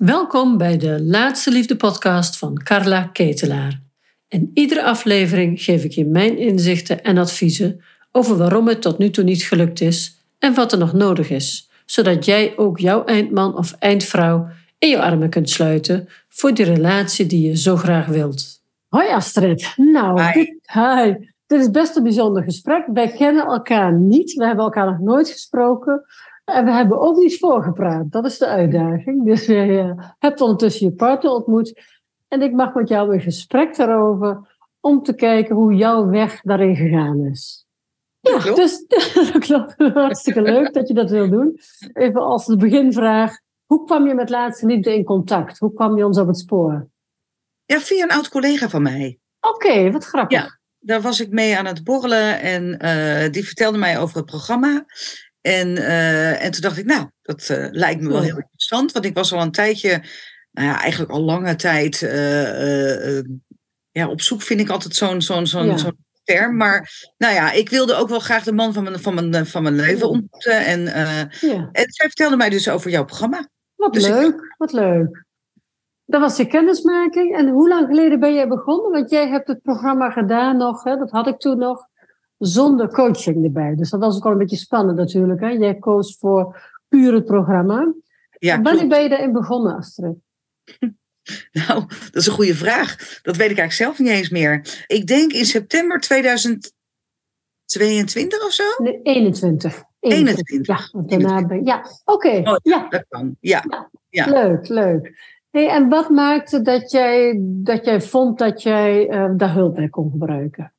Welkom bij de Laatste Liefde podcast van Carla Ketelaar. In iedere aflevering geef ik je mijn inzichten en adviezen over waarom het tot nu toe niet gelukt is en wat er nog nodig is, zodat jij ook jouw eindman of eindvrouw in je armen kunt sluiten voor die relatie die je zo graag wilt. Hoi Astrid. Nou, Hi. Dit, hi. dit is best een bijzonder gesprek. Wij kennen elkaar niet. We hebben elkaar nog nooit gesproken. En we hebben ook niet voorgepraat. Dat is de uitdaging. Dus je eh, hebt ondertussen je partner ontmoet. En ik mag met jou in gesprek daarover om te kijken hoe jouw weg daarin gegaan is. Ja, dus dat klopt. Hartstikke leuk dat je dat wil doen. Even als de beginvraag. Hoe kwam je met Laatste Liefde in contact? Hoe kwam je ons op het spoor? Ja, via een oud collega van mij. Oké, wat grappig. Ja. Daar was ik mee aan het borrelen en eh, die vertelde mij over het programma. En, eh, en toen dacht ik, nou, dat eh, lijkt me wel Ja. heel interessant. Want ik was al een tijdje, nou ja, eigenlijk al lange tijd, eh, ja, op zoek vind ik altijd zo'n zo'n zo'n Ja. zo'n term. Maar nou ja, ik wilde ook wel graag de man van mijn, van mijn, van mijn leven ontmoeten. En, Ja. en zij vertelde mij dus over jouw programma. Wat Dus ik- leuk, wat leuk. Dat was je kennismaking. En hoe lang geleden ben jij begonnen? Want jij hebt het programma gedaan nog, hè, dat had ik toen nog, zonder coaching erbij. Dus dat was ook al een beetje spannend natuurlijk. Hè? Jij koos voor puur het programma. Ja, Wanneer ben je daarin begonnen, Astrid? Nou, dat is een goede vraag. Dat weet ik eigenlijk zelf niet eens meer. Ik denk in september 2022 of zo. Nee, 21. 21. Ja, daarna ben Ja, oké. Oh, ja, Dat kan. Ja. Ja. leuk, leuk. Hey, en wat maakte dat jij, dat jij vond dat jij eh, daar hulp bij kon gebruiken?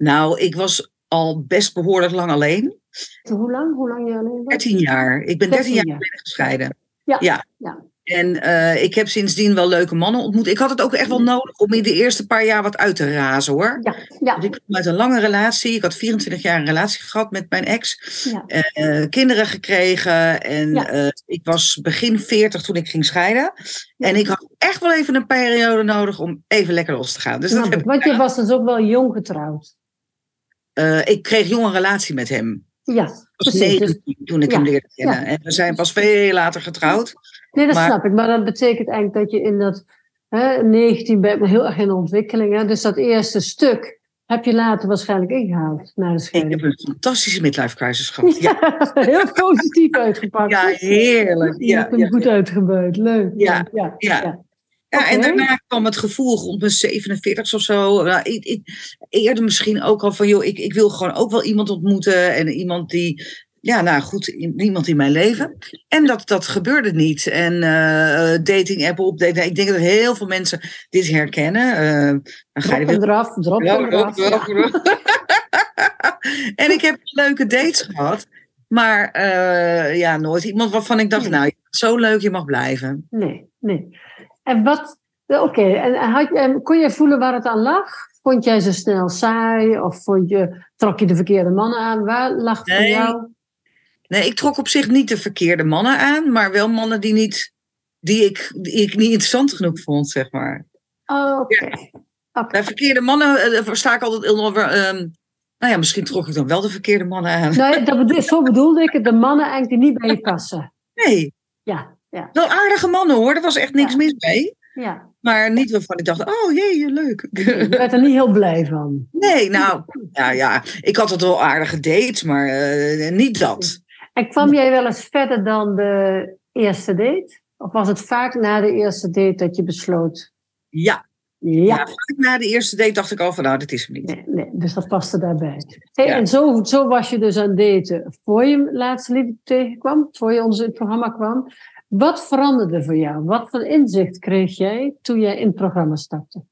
Nou, ik was al best behoorlijk lang alleen. Hoe lang? Hoe lang je alleen was? 13 jaar. Ik ben 13 jaar 13 jaar. geleden gescheiden. Ja, Ja. ja. En eh, ik heb sindsdien wel leuke mannen ontmoet. Ik had het ook echt wel nodig om in de eerste paar jaar wat uit te razen hoor. Ja, ja, Want ik kwam uit een lange relatie. Ik had 24 jaar een relatie gehad met mijn ex. ja. eh, kinderen gekregen. En Ja. eh, ik was begin 40 toen ik ging scheiden. En ik had echt wel even een periode nodig om even lekker los te gaan. Dus dat heb ik Want je was dus ook wel jong getrouwd. Eh, ik kreeg jong een relatie met hem. Ja, Ik precies. Dus, 19 toen ik ja, hem leerde kennen. ja. En we zijn pas veel later getrouwd. nee, dat maar- snap ik. Maar dat betekent eigenlijk dat je in dat hè, 19 bent, maar heel erg in de ontwikkeling. Hè? Dus dat eerste stuk heb je later waarschijnlijk ingehaald na de Ik scheiding. heb een fantastische midlife crisis gehad. Ja, heel positief uitgepakt. ja heerlijk. Je Ja, hebt hem goed uitgebuit. Leuk. Ja, ja, ja. Ja. En daarna kwam het gevoel rond mijn 47 of zo. Nou, ik, ik, eerder misschien ook al van, joh, ik, ik wil gewoon ook wel iemand ontmoeten. En iemand die, ja, nou goed, iemand in mijn leven. En dat, dat gebeurde niet. En eh dating app op, ik denk dat heel veel mensen dit herkennen. Eh, dan ga je weer eraf, drop Ja, eraf. en ik heb leuke dates gehad. Maar eh, ja, nooit iemand waarvan ik dacht, Nee. nou, zo leuk, je mag blijven. Nee, nee. En wat, oké, en had, en kon je voelen waar het aan lag? Vond jij ze snel saai of vond je, trok je de verkeerde mannen aan? Waar lag voor Nee. jou? Nee, ik trok op zich niet de verkeerde mannen aan, maar wel mannen die, niet, die, ik, die ik niet interessant genoeg vond, zeg maar. Oh, Oké. Oké. Bij verkeerde mannen eh, versta ik altijd heel ehm, nou ja, misschien trok ik dan wel de verkeerde mannen aan. Nee, dat bedoel, zo bedoelde ik het. De mannen eigenlijk die niet bij je passen. Nee, Ja, ja, wel aardige mannen hoor, er was echt niks Ja. mis mee. ja. Maar niet waarvan ik dacht, oh jee, leuk. Je werd er niet heel blij van. Nee, nou, ja, ja, ik had het wel aardige dates, maar eh, niet dat. En kwam jij wel eens verder dan de eerste date? Of was het vaak na de eerste date dat je besloot? Ja, Ja. ja. vaak na de eerste date dacht ik al van, nou, dit is hem niet. Nee, nee, dus dat paste daarbij. Hey, Ja. En zo, zo was je dus aan het daten voor je laatste liefde tegenkwam, voor je ons in het programma kwam. Wat veranderde voor jou? Wat voor inzicht kreeg jij toen jij in het programma stapte?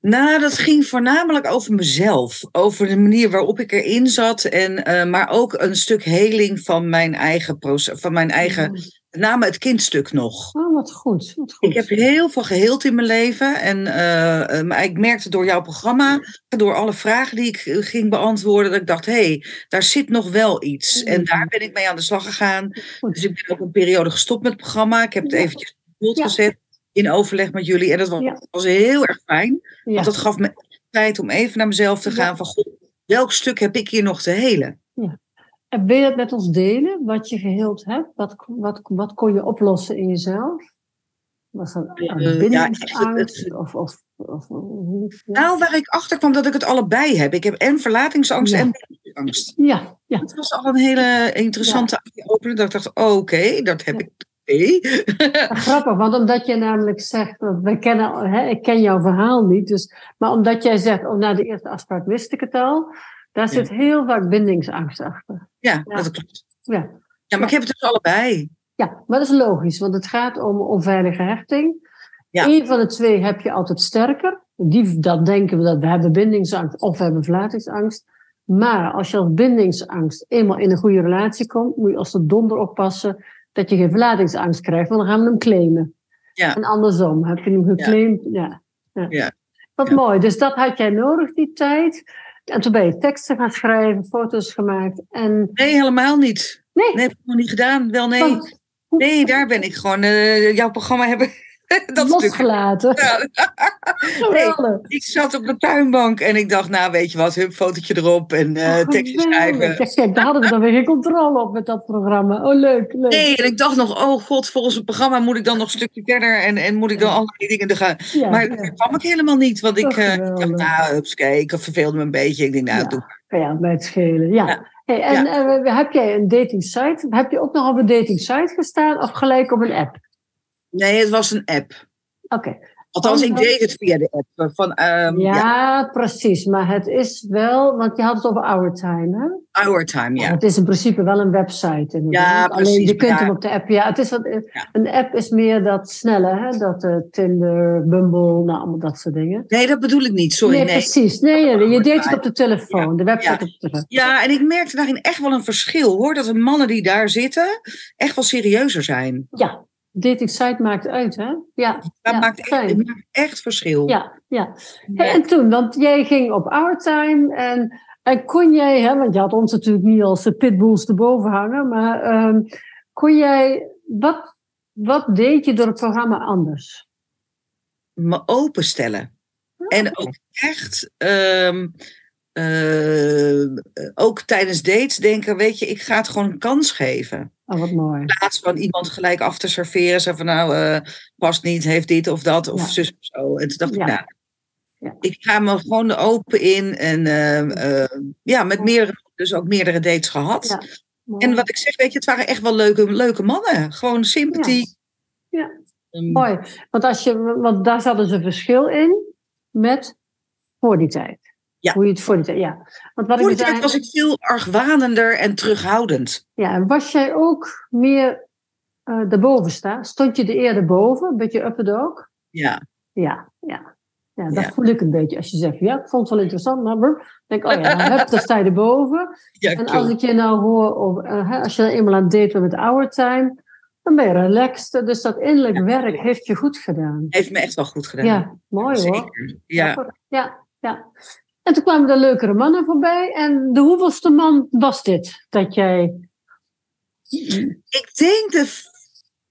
Nou, dat ging voornamelijk over mezelf. Over de manier waarop ik erin zat. En, eh, maar ook een stuk heling van mijn eigen proces, van mijn eigen, name het kindstuk nog. Oh, wat goed. Wat goed. Ik heb heel veel geheeld in mijn leven. En eh, eh, maar ik merkte door jouw programma, door alle vragen die ik eh, ging beantwoorden, dat ik dacht, hé, hey, daar zit nog wel iets. En daar ben ik mee aan de slag gegaan. Goed. Dus ik ben ook een periode gestopt met het programma. Ik heb het Ja. eventjes op Ja. gezet in overleg met jullie. En dat was, Ja. was heel erg fijn. Ja. Want dat gaf me tijd om even naar mezelf te Ja. gaan van, goh, welk stuk heb ik hier nog te helen? En wil je het met ons delen, wat je geheeld hebt? Wat, wat, wat kon je oplossen in jezelf? Was dat Eh, een ja, of, of, of, hoe- ja. Nou, waar ik achter kwam dat ik het allebei heb. Ik heb en verlatingsangst Ja. en bindingsangst. ja, ja. Het was al een hele interessante eye-opener. Dat ik dacht, oké, dat heb ik. Grappig, want omdat je namelijk zegt, want we kennen, hè, ik ken jouw verhaal niet, dus, maar omdat jij zegt, oh, na de eerste afspraak wist ik het al, daar Ja. zit heel vaak bindingsangst achter. ja, Ja. dat klopt. Ja. Ja, maar ik heb het dus allebei. ja, maar dat is logisch, want het gaat om onveilige hechting. Ja. Eén van de twee heb je altijd sterker. Die, dat denken we dat we hebben bindingsangst of we hebben verlatingsangst. Maar als je als bindingsangst eenmaal in een goede relatie komt, moet je als de donder oppassen dat je geen verlatingsangst krijgt, want dan gaan we hem claimen. Ja. En andersom, heb je hem geclaimd? Ja. ja. Ja. Wat mooi. Dus dat had jij nodig, die tijd. En toen ben je teksten gaan schrijven, foto's gemaakt. En Nee, helemaal niet. Nee. Nee, heb ik nog niet gedaan. Wel, nee. Want- Nee, daar ben ik gewoon. eh, jouw programma hebben. dat natuurlijk. losgelaten. Ja. Geweldig. Ik zat op de tuinbank en ik dacht, nou weet je wat, hup, fotootje erop en eh Oh, tekstje schrijven. Ja, kijk, daar hadden we dan weer geen controle op met dat programma. Oh, leuk, leuk. Nee, en ik dacht nog, oh god, volgens het programma moet ik dan nog een stukje verder en, en moet ik dan Ja. allerlei dingen er gaan. Ja, Maar ja. daar kwam ik helemaal niet, want ik geweldig. dacht, nou, hupskee, ik verveelde me een beetje. Ik denk, nou, Ja. doe. Je bij het schelen, ja. Ja. Hey, en eh, heb jij een dating site? Heb je ook nog op een dating site gestaan of gelijk op een app? Nee, het was een app. Oké. Althans, ik Oh, deed het via de app. eh, Van, ehm ja, ja. precies. Maar het is wel, want je had het over Our Time, hè? Our Time, ja. Het is in principe wel een website. Ja, Alleen precies, je kunt ja. hem op de app. Ja, het is wat, Ja. een app is meer dat snelle, hè? Dat eh, Tinder, Bumble, nou, allemaal dat soort dingen. Nee, dat bedoel ik niet, sorry. nee, Nee. precies. Nee, je Our deed het op de telefoon, de website Ja. op de telefoon. Ja, en ik merkte daarin echt wel een verschil hoor. Dat de mannen die daar zitten echt wel serieuzer zijn. Ja, dating site maakt uit, hè? Ja, Dat Ja, maakt, echt, maakt echt verschil. ja, ja. Ja. En toen, want jij ging op Our Time en, en kon jij, hè, want je had ons natuurlijk niet als de pitbulls erboven hangen, maar ehm, kon jij, wat, wat deed je door het programma anders? Me openstellen. En ook echt, ehm, eh, ook tijdens dates denken, weet je, ik ga het gewoon een kans geven. Oh, wat mooi. In plaats van iemand gelijk af te serveren. Zeggen van nou, eh, past niet, heeft dit of dat of Ja. zus of zo. En toen dacht Ja. ik, nou, Ja. ik ga me gewoon open in. En eh, ja, met meerdere, dus ook meerdere dates gehad. En wat ik zeg, weet je, het waren echt wel leuke, leuke mannen. Gewoon sympathie. Ja. Ehm, Mooi. Want, als je, want daar zat dus een verschil in met voor die tijd. Ja. Hoe je het tijd, ja. Want wat Voor ik dus tijd was ik veel argwanender en terughoudend. Ja, en was jij ook meer eh daarboven staan? Stond je er eerder boven? Een beetje up the dog? Ja. Ja, ja. Ja, dat Ja. voel ik een beetje. Als je zegt, ja, ik vond het wel interessant, maar brr, denk ik, oh ja, daar sta je erboven. ja En als ik je nou hoor, eh, als je dan eenmaal aan het daten bent met Our Time, dan ben je relaxed. Dus dat innerlijk Ja. werk heeft je goed gedaan. Heeft me echt wel goed gedaan. Ja, mooi hoor. Zeker. Ja. Ja, ja. En toen kwamen er leukere mannen voorbij. En de hoeveelste man was dit? Dat jij... Ik denk de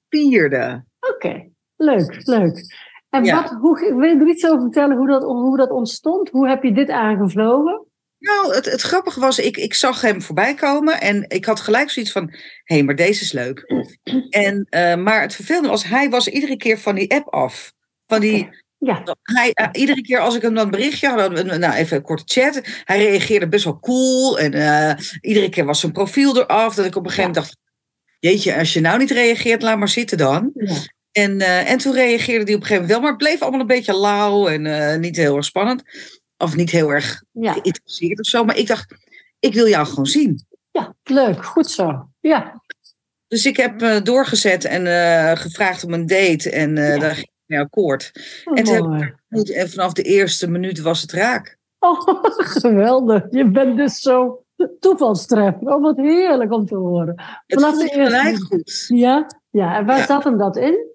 vierde. Oké, leuk, leuk. En Ja. wat, hoe, wil je er iets over vertellen hoe dat, hoe dat ontstond? Hoe heb je dit aangevlogen? Nou, het, het grappige was, ik, ik zag hem voorbij komen en ik had gelijk zoiets van, hé, hey, maar deze is leuk. En, eh, maar het vervelende was, hij was iedere keer van die app af. Van die, Ja, hij, eh, iedere keer als ik hem dan berichtje had, dan- nou even een korte chat, hij reageerde best wel cool. En eh, iedere keer was zijn profiel eraf, dat ik op een gegeven moment dacht, jeetje, als je nou niet reageert, laat maar zitten dan. ja. En, eh, en toen reageerde hij op een gegeven moment wel, maar het bleef allemaal een beetje lauw en eh, niet heel erg spannend. Of niet heel erg geïnteresseerd of zo. Maar ik dacht, ik wil jou gewoon zien. ja leuk, goed zo. Ja, Dus ik heb eh, doorgezet en eh, gevraagd om een date. En eh Ja. daar ging ik mee akkoord. oh, En toen ik vanaf de eerste minuut was het raak. Oh, geweldig. Je bent dus zo toevalstreffer. Oh, wat heerlijk om te horen. Het Vanaf voelde eerste gelijk goed. Ja, ja. en waar Ja. zat hem dat in?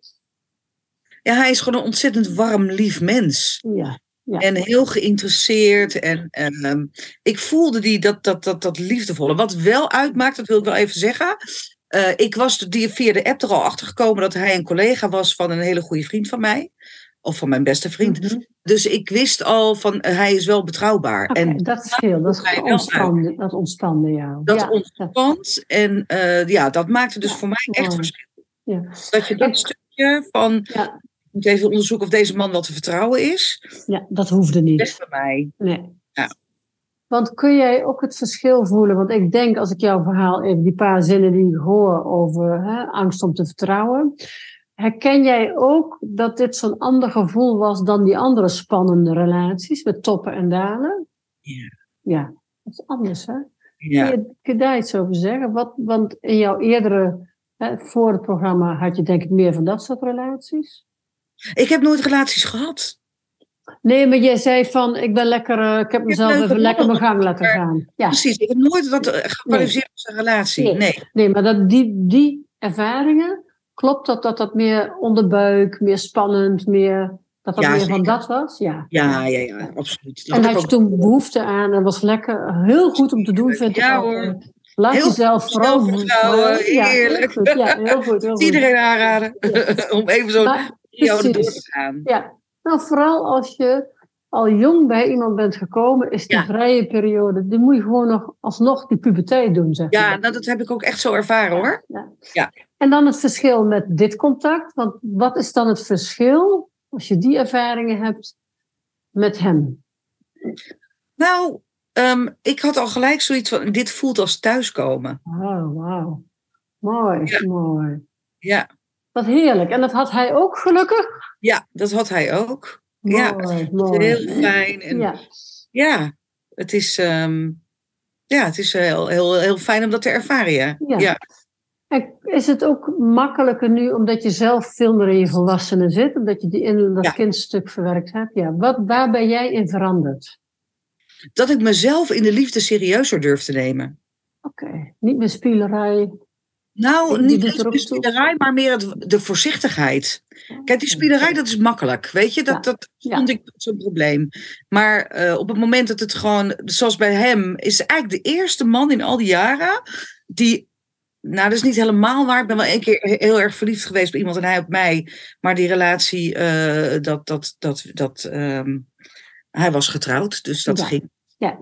Ja, hij is gewoon een ontzettend warm, lief mens. Ja, Ja. En heel geïnteresseerd. En, en ehm, ik voelde die, dat, dat, dat, dat liefdevolle. Wat wel uitmaakt, dat wil ik wel even zeggen. Eh, ik was die via de app er al achter gekomen dat hij een collega was van een hele goede vriend van mij. of van mijn beste vriend. Mhm. Dus ik wist al van eh, hij is wel betrouwbaar. En dat scheelt. Dat, wel ontspande, dat ontspande jou. dat ja. ontspant. En eh, ja, dat maakte dus Ja, voor mij echt verschil. Ja. Dat je dat stukje van, Ja. ik moet even onderzoeken of deze man wel te vertrouwen is. ja, dat hoefde niet. Best bij mij. Nee. Ja. Want kun jij ook het verschil voelen? Want ik denk, als ik jouw verhaal even, die paar zinnen die ik hoor over hè, angst om te vertrouwen. Herken jij ook dat dit zo'n ander gevoel was dan die andere spannende relaties met toppen en dalen? Ja. Ja, dat is anders hè? Ja. Kun, je, daar iets over zeggen? Wat, want in jouw eerdere, hè, voor het programma had je denk ik meer van dat soort relaties? Ik heb nooit relaties gehad. Nee, maar jij zei van, ik ben lekker, eh, ik heb mezelf even lekker mijn gang laten gaan. Ja, Precies, ik heb nooit dat eh, gekwalificeerd als een relatie. Nee. Nee. nee, maar dat, die, die ervaringen, klopt dat dat dat meer onderbuik, meer spannend, meer, dat dat Ja, meer van dat was? Ja. Ja, ja, ja, absoluut. Dat En had je toen behoefte aan en was lekker, heel goed om te doen, vind ik Ja, ook. hoor. Laat Heel jezelf heel heerlijk. ja, heel goed. Heel goed. iedereen aanraden om even Maar- periode door te gaan. Ja, nou vooral als je al jong bij iemand bent gekomen, is Ja. vrije periode, die moet je gewoon nog alsnog die puberteit doen, zeg Ja, nou, dat heb ik ook echt zo ervaren hoor. Ja. Ja. En dan het verschil met dit contact, want wat is dan het verschil als je die ervaringen hebt met hem? Nou, ehm, ik had al gelijk zoiets van, dit voelt als thuiskomen. Oh, wauw. Mooi, Ja. mooi. Ja, Wat heerlijk. En dat had hij ook gelukkig? ja dat had hij ook. Ja, Mooi. Heel fijn. En ja. Ja, het is, ehm, ja, het is heel, heel, heel fijn om dat te ervaren. Ja. Ja. Ja. En is het ook makkelijker nu omdat je zelf veel meer in je volwassenen zit, omdat je die in dat Ja. kindstuk verwerkt hebt? Ja, wat, waar ben jij in veranderd? Dat ik mezelf in de liefde serieuzer durf te nemen. Oké, niet meer spielerij. Nou, Die niet de toe. spielerij, maar meer het, de voorzichtigheid. Kijk, die spielerij, dat is makkelijk. Weet je, dat, Ja. dat vond ik zo'n probleem. Maar eh, op het moment dat het gewoon, zoals bij hem, is eigenlijk de eerste man in al die jaren die. Nou, dat is niet helemaal waar. Ik ben wel één keer he- heel erg verliefd geweest op iemand en hij op mij. Maar die relatie, eh, dat, dat, dat, dat, ehm, hij was getrouwd, dus dat Ja. ging. Ja.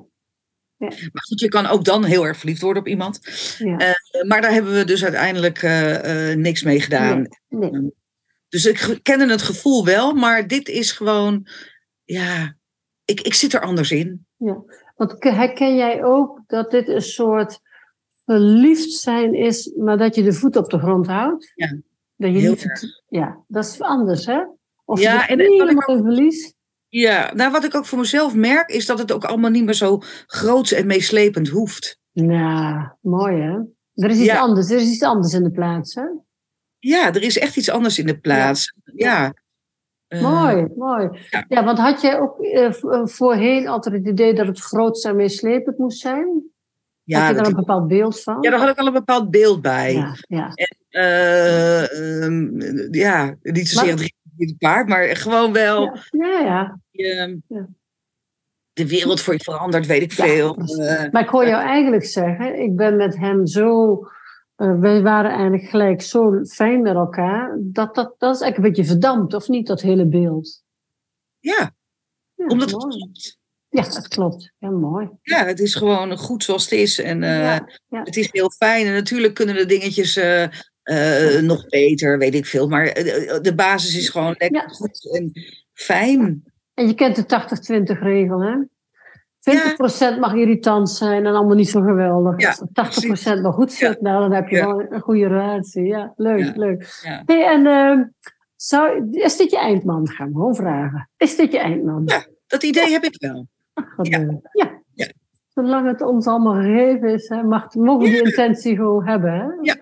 Ja. Maar goed, je kan ook dan heel erg verliefd worden op iemand. Ja. Eh, maar daar hebben we dus uiteindelijk eh, eh, niks mee gedaan. Nee. Dus ik kende het gevoel wel, maar dit is gewoon, ja, ik, ik zit er anders in. Want ke- herken jij ook dat dit een soort verliefd zijn is, maar dat je de voet op de grond houdt? Ja. Dat je Heel niet ja, dat is anders, hè? Of Ja, je en helemaal verlies. Ja, nou wat ik ook voor mezelf merk, is dat het ook allemaal niet meer zo groots en meeslepend hoeft. Nou, mooi hè? Er is iets Ja. anders, er is iets anders in de plaats, hè? Ja, er is echt iets anders in de plaats. Ja. Eh, mooi, mooi. ja. Ja. want had jij ook eh, eh, voorheen altijd het idee dat het groot en meeslepend moest zijn? had Ja, je daar een bepaald beeld van? ja, daar had ik al een bepaald beeld bij. ja, ja. Eh, ehm, ja, niet zozeer Maar- het ritme paard, maar gewoon wel ja, ja, de wereld voor je verandert, weet ik veel. Eh, Maar ik hoor jou eigenlijk zeggen, ik ben met hem zo, eh, wij waren eigenlijk gelijk zo fijn met elkaar, dat, dat, dat is eigenlijk een beetje verdampt, of niet, dat hele beeld? ja, Ja, omdat het klopt. Ja, dat klopt. Ja, mooi. Ja, het is gewoon goed zoals het is. En eh, Ja, ja. het is heel fijn. En natuurlijk kunnen de dingetjes eh, eh, nog beter, weet ik veel. Maar eh, de basis is gewoon lekker Ja. goed en fijn. En je kent de 80-20 regel, hè? 20% mag irritant zijn en allemaal niet zo geweldig. Ja, Als 80% nog goed zit, nou, dan heb je wel een goede relatie. Ja, leuk, leuk. Hey, en ehm, zou, is dit je eindman? Ga ik gewoon vragen. Is dit je eindman? Ja. Dat idee heb ik wel. Wat ja. Ja. Zolang het ons allemaal gegeven is, hè, mag, mogen we die intentie gewoon hebben. Hè? Ja.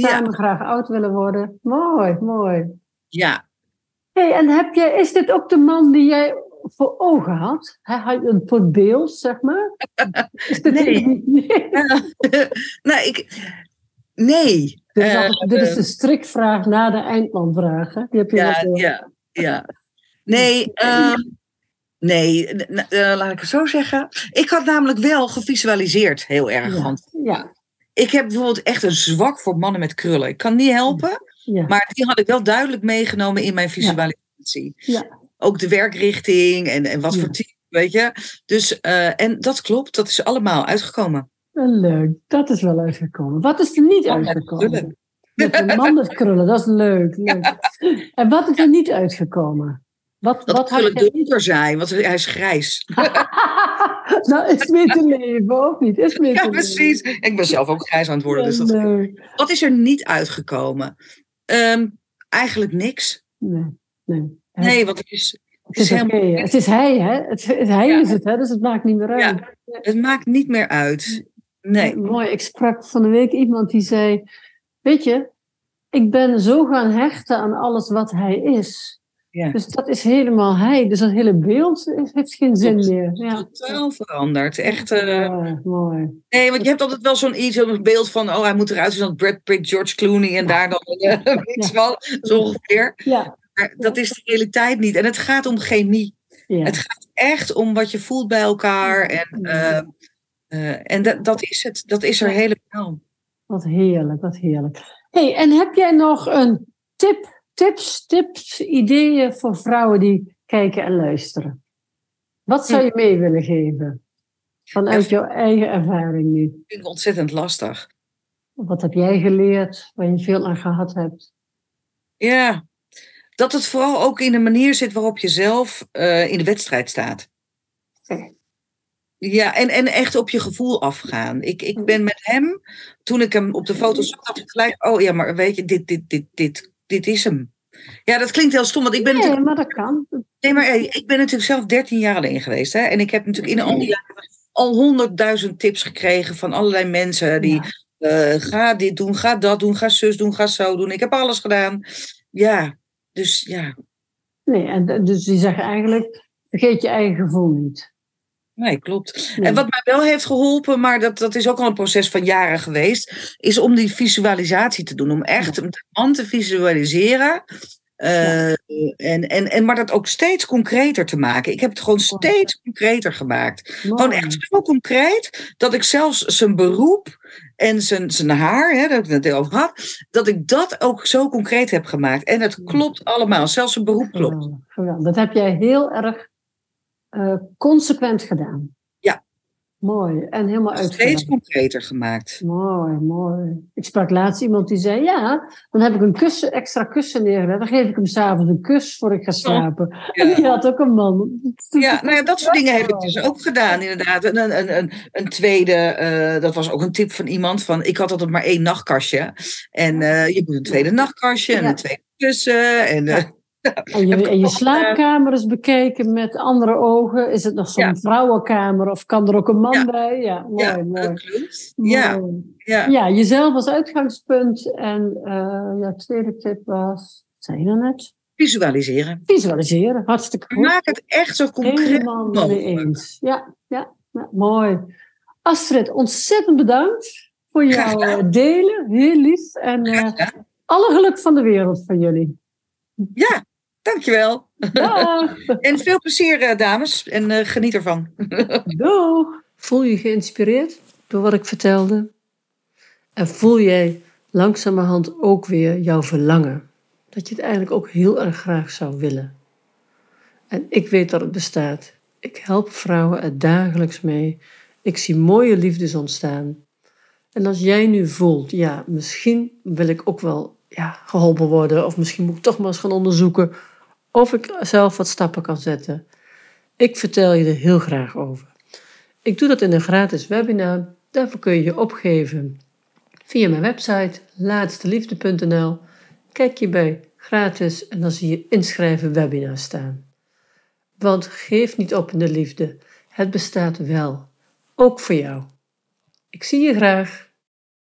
Ja, Samen graag oud willen worden. Mooi, mooi. ja. Hey, en heb jij, is dit ook de man die jij voor ogen had? Hij had een voor zeg maar? Is dit Nee. nee. nou, ik. Nee. Dit, is Eh, altijd- dit is de strikvraag na de eindmanvraag. Hè? Die heb je ja, eh, ja, ja. Nee, ehm, nee, eh, laat ik het zo zeggen. Ik had namelijk wel gevisualiseerd heel erg. Ja. Want Ja, ik heb bijvoorbeeld echt een zwak voor mannen met krullen. Ik kan niet helpen, ja, maar die had ik wel duidelijk meegenomen in mijn visualisatie. ja. ook de werkrichting en, en wat voor team, weet je. Dus, eh, en dat klopt, dat is allemaal uitgekomen. Leuk, dat is wel uitgekomen. Wat is er niet uitgekomen? Met een man met krullen, dat is leuk. leuk. En wat is er niet uitgekomen? Wat, Dat wat had krullen donker zijn, want hij is grijs. nou, is mee te leven, of niet? Is mee te Ja, leven. precies. Ik ben zelf ook grijs aan het worden. Dus dat... Wat is er niet uitgekomen? Ehm, eigenlijk niks. Nee, nee. Nee, want het is, Het is, hè. het is hij, hè? Het, het- hij Ja. is het, hè? Dus het maakt niet meer uit. Ja. het maakt niet meer uit. Nee. Mooi. Ik sprak van de week iemand die zei: Weet je, ik ben zo gaan hechten aan alles wat hij is. Ja. Dus dat is helemaal hij. Dus dat hele beeld heeft geen zin meer. Ja. Totaal veranderd. Echt. eh, Mooi, mooi. Nee, want je hebt altijd wel zo'n beeld van, oh, hij moet eruit zien als Brad Pitt, George Clooney en daar dan eh, iets van, zo ongeveer. Ja, Maar dat is de realiteit niet. En het gaat om chemie. ja. Het gaat echt om wat je voelt bij elkaar. En, eh, eh, en dat, dat is het. Dat is er helemaal. Wat heerlijk, wat heerlijk. hey, en heb jij nog een tip, tips, tips, ideeën voor vrouwen die kijken en luisteren? Wat zou je mee willen geven? Vanuit jouw eigen ervaring nu. Dat vind ik ontzettend lastig. Wat heb jij geleerd waar je veel aan gehad hebt? Ja, dat het vooral ook in de manier zit waarop je zelf eh, in de wedstrijd staat. Ja, en, en echt op je gevoel afgaan. Ik, ik ben met hem, toen ik hem op de foto zag, dacht ik gelijk, oh ja, maar weet je, dit, dit, dit, dit, dit is hem. Ja, dat klinkt heel stom, want ik ben Nee, natuurlijk, maar dat kan. nee, maar eh, ik ben natuurlijk zelf 13 jaar alleen geweest. Hè? En ik heb natuurlijk in al die jaren al honderdduizend tips gekregen van allerlei mensen die, Ja. eh, ga dit doen, ga dat doen, ga zus doen, ga zo doen. Ik heb alles gedaan. Ja, dus ja, Nee, en d- dus die zeggen eigenlijk, vergeet je eigen gevoel niet. Nee, klopt. En wat mij wel heeft geholpen, maar dat, dat is ook al een proces van jaren geweest, is om die visualisatie te doen. Om echt een man te visualiseren. eh, en, en, en, maar dat ook steeds concreter te maken. Ik heb het gewoon steeds concreter gemaakt. Gewoon echt zo concreet dat ik zelfs zijn beroep en zijn, zijn haar, hè, dat ik het over had, dat ik dat ook zo concreet heb gemaakt. En het klopt allemaal, zelfs zijn beroep klopt. Geweldig. Dat heb jij heel erg eh, consequent gedaan. Ja. Mooi. En helemaal Steeds concreter gemaakt. Mooi, mooi. Ik sprak laatst iemand die zei, ja, dan heb ik een kussen, extra kussen neergelegd. Dan geef ik hem s'avonds een kus voor ik ga slapen. En die had ook een man. Ja, nou ja, dat soort dingen heb ik dus ook gedaan, inderdaad. En een, een, een, een tweede, eh, dat was ook een tip van iemand, van ik had altijd maar één nachtkastje. En eh, je moet een tweede nachtkastje en Ja. een tweede kussen. En, En je, en je gedaan. slaapkamer eens bekeken met andere ogen. Is het nog zo'n Ja. vrouwenkamer of kan er ook een man Ja. bij? Ja, mooi, ja, mooi. klopt. Ja, Mooi. ja. Ja, jezelf als uitgangspunt. En eh ja, tweede tip was, wat zei je nou net? Visualiseren. Visualiseren. Hartstikke goed. Maak het echt zo concreet Helemaal mee mogelijk. eens. Ja, ja, ja, mooi. Astrid, ontzettend bedankt voor jouw eh, delen. Heel lief. En eh, alle geluk van de wereld voor jullie. Ja, dankjewel. Dag. En veel plezier, eh, dames. En eh, geniet ervan. Doeg. Voel je geïnspireerd door wat ik vertelde? En voel jij langzamerhand ook weer jouw verlangen? Dat je het eigenlijk ook heel erg graag zou willen. En ik weet dat het bestaat. Ik help vrouwen er dagelijks mee. Ik zie mooie liefdes ontstaan. En als jij nu voelt, ja, misschien wil ik ook wel ja, geholpen worden, of misschien moet ik toch maar eens gaan onderzoeken of ik zelf wat stappen kan zetten. Ik vertel je er heel graag over. Ik doe dat in een gratis webinar. Daarvoor kun je je opgeven via mijn website laatsteliefde.nl. Kijk je bij gratis en dan zie je inschrijven webinar staan. Want geef niet op in de liefde. Het bestaat wel. Ook voor jou. Ik zie je graag.